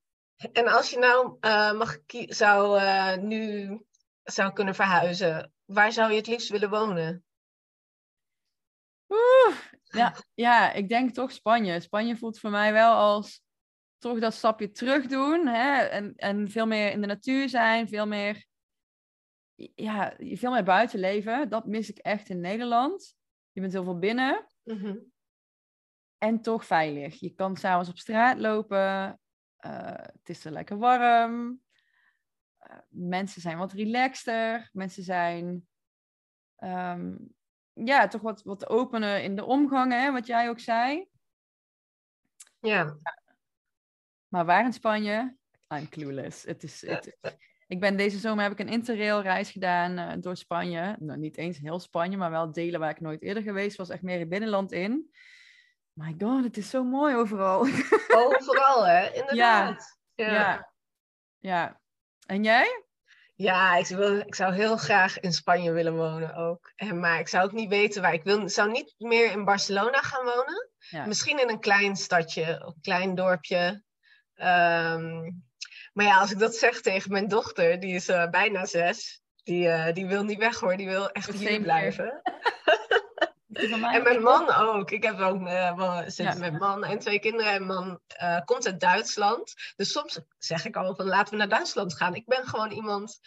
En als je nou eh, mag zou, eh, nu zou kunnen verhuizen, waar zou je het liefst willen wonen? Oeh, ja, ja, ik denk toch Spanje. Spanje voelt voor mij wel als toch dat stapje terug doen. Hè? En, en veel meer in de natuur zijn, veel meer, ja, veel meer buiten leven. Dat mis ik echt in Nederland. Je bent heel veel binnen Mhm. en toch veilig. Je kan s'avonds op straat lopen. eh, het is er lekker warm. Eh, mensen zijn wat relaxter. Mensen zijn ehm, ja, toch wat, wat opener in de omgang, hè, wat jij ook zei. Ja. Maar waar in Spanje? I'm clueless. Het is, het, [LAUGHS] ik ben deze zomer heb ik een interrail reis gedaan eh, door Spanje. Nou, niet eens heel Spanje, maar wel delen waar ik nooit eerder geweest was. Echt meer het binnenland in. My god, het is zo mooi overal. [LAUGHS] Overal, hè? Inderdaad. Ja. ja. ja. En jij? Ja, ik, wil, ik zou heel graag in Spanje willen wonen ook. En, maar ik zou ook niet weten waar. Ik wil, zou niet meer in Barcelona gaan wonen. Ja. Misschien in een klein stadje, een klein dorpje. Ehm, maar ja, als ik dat zeg tegen mijn dochter, die is eh, bijna zes. Die, eh, die wil niet weg hoor, die wil echt hier blijven. [LAUGHS] En mijn man ook. Ik heb ook eh, wel- zit Ja. met man en twee kinderen. En man komt uit Duitsland. Dus soms zeg ik al van laten we naar Duitsland gaan. Ik ben gewoon iemand.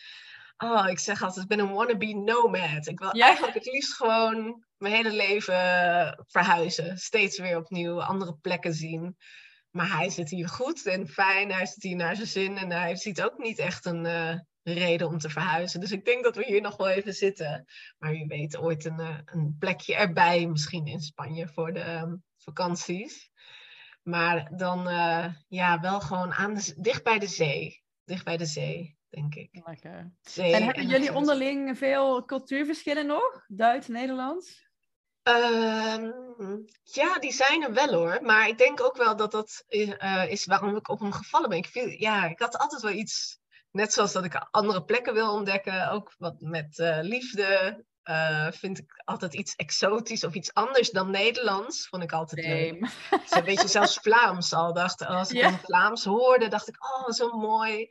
Oh, ik zeg altijd, ik ben een wannabe nomad. Ik wil Ja. eigenlijk het liefst gewoon mijn hele leven verhuizen. Steeds weer opnieuw andere plekken zien. Maar hij zit hier goed en fijn. Hij zit hier naar zijn zin. En hij ziet ook niet echt een eh, reden om te verhuizen. Dus ik denk dat we hier nog wel even zitten. Maar wie weet ooit een, eh, een plekje erbij. Misschien in Spanje voor de ehm, vakanties. Maar dan eh, ja, wel gewoon aan de, dicht bij de zee. Dicht bij de zee, denk ik. Lekker. Zee En hebben jullie onderling veel cultuurverschillen nog? Duits, Nederlands? Ehm, ja, die zijn er wel hoor. Maar ik denk ook wel dat dat eh, is waarom ik op hem gevallen ben. Ik, viel, ja, ik had altijd wel iets, net zoals dat ik andere plekken wil ontdekken, ook wat met eh, liefde. eh, vind ik altijd iets exotisch of iets anders dan Nederlands. Vond ik altijd leuk. Dus een beetje zelfs [LAUGHS] Vlaams al. Dacht, als ik dan Vlaams hoorde, dacht ik, oh, zo mooi.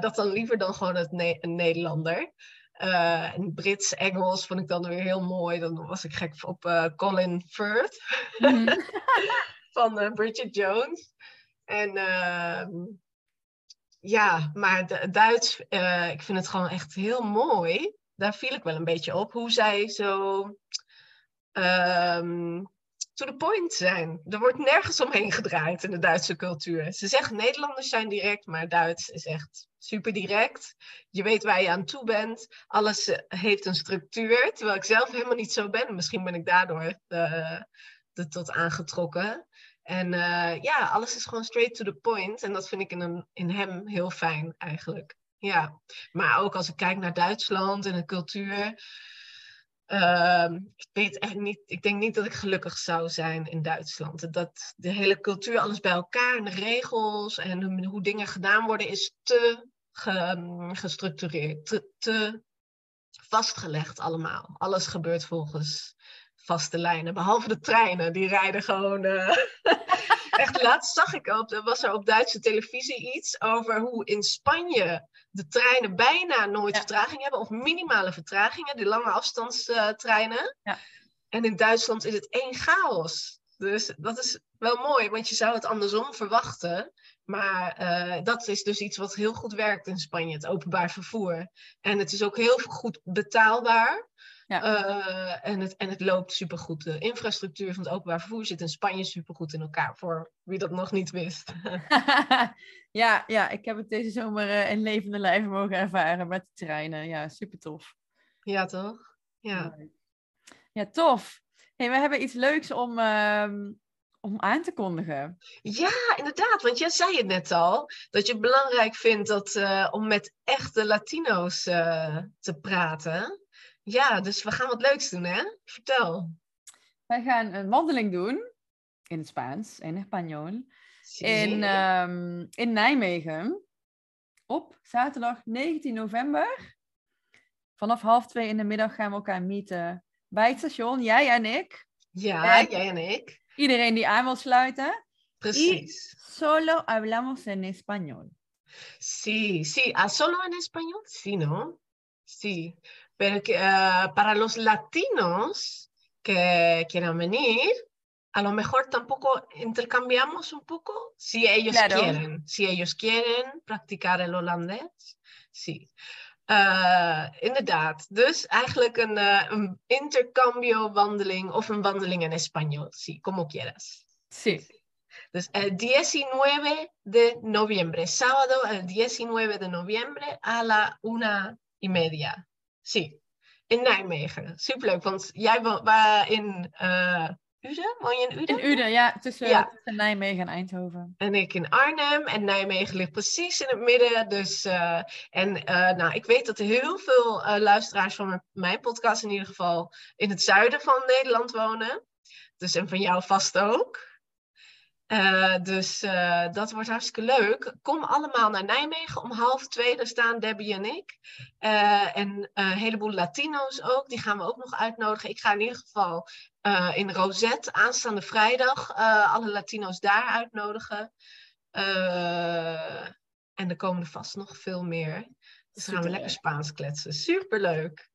Dat dan liever dan gewoon het Ne- een Nederlander. Eh, en Brits, Engels vond ik dan weer heel mooi. Dan was ik gek op eh, Colin Firth Mhm. [LAUGHS] van eh, Bridget Jones. En ehm, ja, maar Du- Duits, eh, ik vind het gewoon echt heel mooi. Daar viel ik wel een beetje op. Hoe zij zo ehm, to the point zijn. Er wordt nergens omheen gedraaid in de Duitse cultuur. Ze zeggen Nederlanders zijn direct, maar Duits is echt super direct. Je weet waar je aan toe bent. Alles eh, heeft een structuur, terwijl ik zelf helemaal niet zo ben. Misschien ben ik daardoor eh, er tot aangetrokken. En eh, ja, alles is gewoon straight to the point. En dat vind ik in, in hem heel fijn eigenlijk. Ja, maar ook als ik kijk naar Duitsland en de cultuur. Ehm, ik weet echt niet, ik denk niet dat ik gelukkig zou zijn in Duitsland. Dat de hele cultuur, alles bij elkaar en de regels en hoe, dingen gedaan worden, is te ge- gestructureerd, te, te vastgelegd allemaal. Alles gebeurt volgens vaste lijnen, behalve de treinen, die rijden gewoon. eh, [LAUGHS] Echt, laatst zag ik op, er was er op Duitse televisie iets over hoe in Spanje de treinen bijna nooit Ja. vertraging hebben, of minimale vertragingen, die lange afstandstreinen. Ja. En in Duitsland is het één chaos. Dus dat is wel mooi, want je zou het andersom verwachten. Maar eh, dat is dus iets wat heel goed werkt in Spanje, het openbaar vervoer. En het is ook heel goed betaalbaar. Ja. Eh, en, het, en het loopt supergoed. De infrastructuur van het openbaar vervoer zit in Spanje supergoed in elkaar, voor wie dat nog niet wist. [LAUGHS] ja, ja, ik heb het deze zomer eh, in levende lijven mogen ervaren met de treinen. Ja, super tof. ja, toch? Ja. Ja, tof. Hey, we hebben iets leuks om, ehm, om aan te kondigen. ja, inderdaad, want jij zei het net al, dat je het belangrijk vindt dat, eh, om met echte Latino's te praten. Ja, dus we gaan wat leuks doen, hè? Vertel. Wij gaan een wandeling doen in het Spaans, in Español, Sí. in, ehm, in Nijmegen op zaterdag 19 november. Vanaf half twee in de middag gaan we elkaar meeten bij het station, jij en ik. ja, en- jij en ik. Iedereen die aan wil sluiten. Precies. Solo hablamos en español. Sí, sí. ¿Ah, solo en español? Sí, ¿no? Sí. Pero que, eh, para los latinos que quieran venir, a lo mejor tampoco intercambiamos un poco, si ellos Claro. quieren. Si ellos quieren practicar el holandés, sí. Eh, inderdaad. Dus eigenlijk een, eh, een intercambio wandeling of een wandeling in español. Sí, como quieras. Sí. Dus el 19 de noviembre, sábado el 19 de noviembre a la una y media. Sí, in Nijmegen. Superleuk, want jij waar in eh Uden? Woon je in Uden? In Uden, ja, tussen, Ja. tussen Nijmegen en Eindhoven. En ik in Arnhem. En Nijmegen ligt precies in het midden. Dus, eh, en eh, nou, ik weet dat er heel veel luisteraars van mijn- mijn podcast in ieder geval in het zuiden van Nederland wonen. Dus en van jou vast ook. Eh, dus eh, dat wordt hartstikke leuk. Kom allemaal naar Nijmegen om half twee. Daar staan Debbie en ik. Eh, en een heleboel Latino's ook. Die gaan we ook nog uitnodigen. Ik ga in ieder geval in Rosette aanstaande vrijdag alle Latino's daar uitnodigen. En er komen er vast nog veel meer. Dus dan gaan we lekker. Spaans kletsen. Superleuk.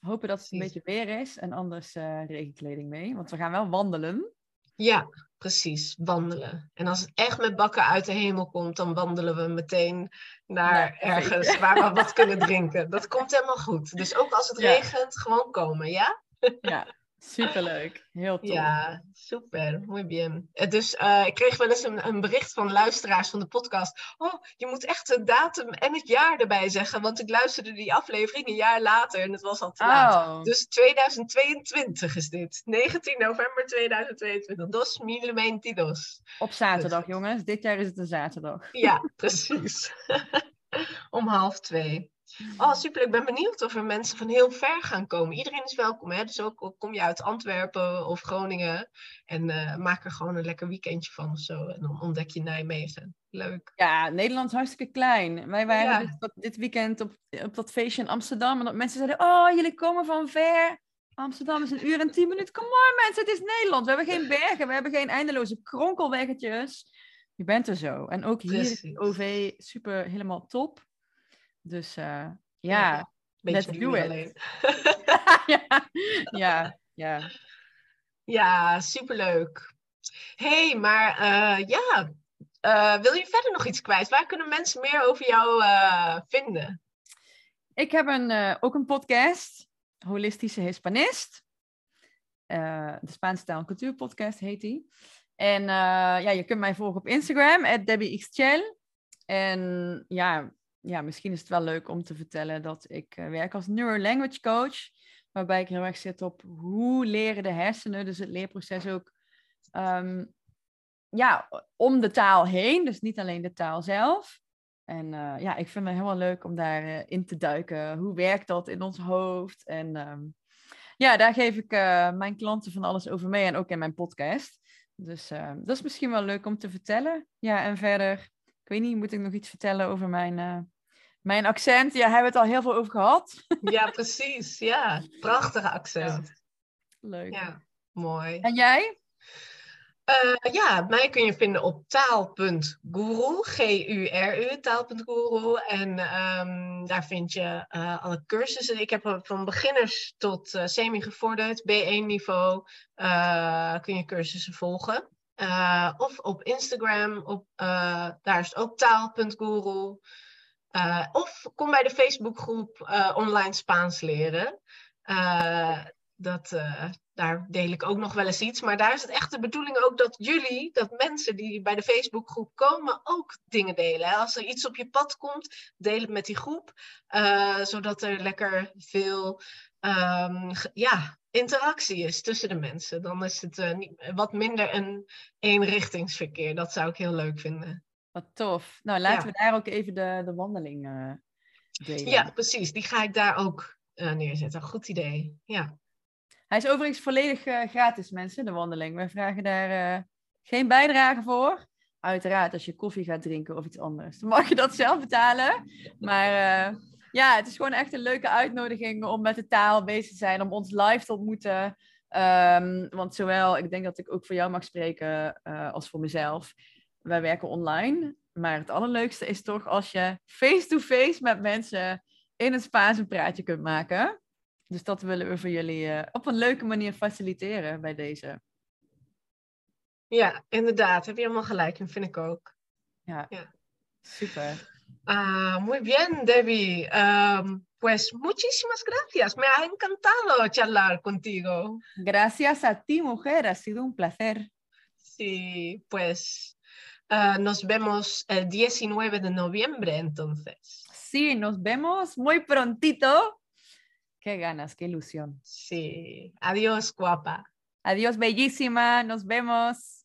Hopen dat het een beetje weer is en anders regenkleding mee. Want we gaan wel wandelen. Ja, precies. Wandelen. En als het echt met bakken uit de hemel komt, dan wandelen we meteen naar ergens waar we wat kunnen drinken. Dat komt helemaal goed. Dus ook als het Ja. regent, gewoon komen, ja? Ja, superleuk. Heel tof. Ja, super. Muy bien. Eh, Dus eh, ik kreeg wel eens een, een bericht van luisteraars van de podcast. Oh, je moet echt de datum en het jaar erbij zeggen. Want ik luisterde die aflevering een jaar later en het was al te laat. Oh, Dus 2022 is dit. 19 november 2022. Dos mil veintidós. op zaterdag, dus- jongens. Dit jaar is het een zaterdag. Ja, precies. [LAUGHS] Om half twee. Oh, super. Ik ben benieuwd of er mensen van heel ver gaan komen. Iedereen is welkom, hè? Dus ook kom je uit Antwerpen of Groningen. En eh, maak er gewoon een lekker weekendje van of zo. En dan ontdek je Nijmegen. Leuk. Ja, Nederland is hartstikke klein. Wij waren Ja. dus dit weekend op, op dat feestje in Amsterdam. En dat mensen zeiden, oh, jullie komen van ver. Amsterdam is een uur en tien minuten. Kom maar mensen, het is Nederland. We hebben geen bergen, we hebben geen eindeloze kronkelweggetjes. Je bent er zo. En ook hier is. OV super helemaal top. Dus eh, Ja. let's do it. alleen. [LAUGHS] ja, ja, ja. Ja, superleuk. hey, maar eh, ja. Eh, wil je verder nog iets kwijt? Waar kunnen mensen meer over jou vinden? Ik heb een, ook een podcast, Holistische Hispanist. De Spaanse taal en cultuur podcast heet die. En ja, je kunt mij volgen op Instagram, DebbieXChel. En ja, ja, misschien is het wel leuk om te vertellen dat ik eh, werk als neurolanguage coach. Waarbij ik heel erg zit op hoe leren de hersenen, dus het leerproces ook, ehm, ja, om de taal heen. Dus niet alleen de taal zelf. En eh, ja, ik vind het heel leuk om daarin in te duiken. Hoe werkt dat in ons hoofd? En ehm, ja, daar geef ik eh, mijn klanten van alles over mee en ook in mijn podcast. Dus eh, dat is misschien wel leuk om te vertellen. Ja, en verder, ik weet niet, moet ik nog iets vertellen over mijn, eh, mijn accent? Ja, hebben we het al heel veel over gehad. [LAUGHS] Ja, precies. Ja, prachtige accent. Leuk. Ja, mooi. En jij? Eh, ja, mij kun je vinden op taal.guru, G-U-R-U, taal.guru. En ehm, daar vind je eh, alle cursussen. Ik heb van beginners tot semi-gevorderd, B1-niveau, eh, kun je cursussen volgen. Eh, of op Instagram, op, eh, daar is het ook taal.guru. Eh, of kom bij de Facebookgroep Online Spaans leren. Dat, daar deel ik ook nog wel eens iets. Maar daar is het echt de bedoeling ook dat jullie, dat mensen die bij de Facebookgroep komen, ook dingen delen. Als er iets op je pad komt, deel het met die groep. zodat er lekker veel ehm, ja, interactie is tussen de mensen. Dan is het eh, niet, wat minder een eenrichtingsverkeer. Dat zou ik heel leuk vinden. Wat tof. Nou, laten Ja. we daar ook even de, de wandeling eh, delen. Ja, precies. Die ga ik daar ook eh, neerzetten. Goed idee. Ja. Hij is overigens volledig eh, gratis, mensen, de wandeling. We vragen daar eh, geen bijdrage voor. Uiteraard, als je koffie gaat drinken of iets anders, dan mag je dat zelf betalen. Maar eh, ja, het is gewoon echt een leuke uitnodiging om met de taal bezig te zijn, om ons live te ontmoeten. Ehm, want zowel, ik denk dat ik ook voor jou mag spreken als voor mezelf. Wij werken online, maar het allerleukste is toch als je face-to-face met mensen in het Spaans een praatje kunt maken. Dus dat willen we voor jullie uh, op een leuke manier faciliteren bij deze. Ja, inderdaad. Heb je helemaal gelijk in, vind ik ook. Ja, ja. super. Ah, muy bien, Debbie. Um, pues muchísimas gracias. Me ha encantado charlar contigo. Gracias a ti, mujer. Ha sido un placer. Sí, pues uh, nos vemos el 19 de noviembre entonces. Sí, nos vemos muy prontito Qué ganas, qué ilusión. Sí. Adiós, guapa. Adiós, bellísima. Nos vemos.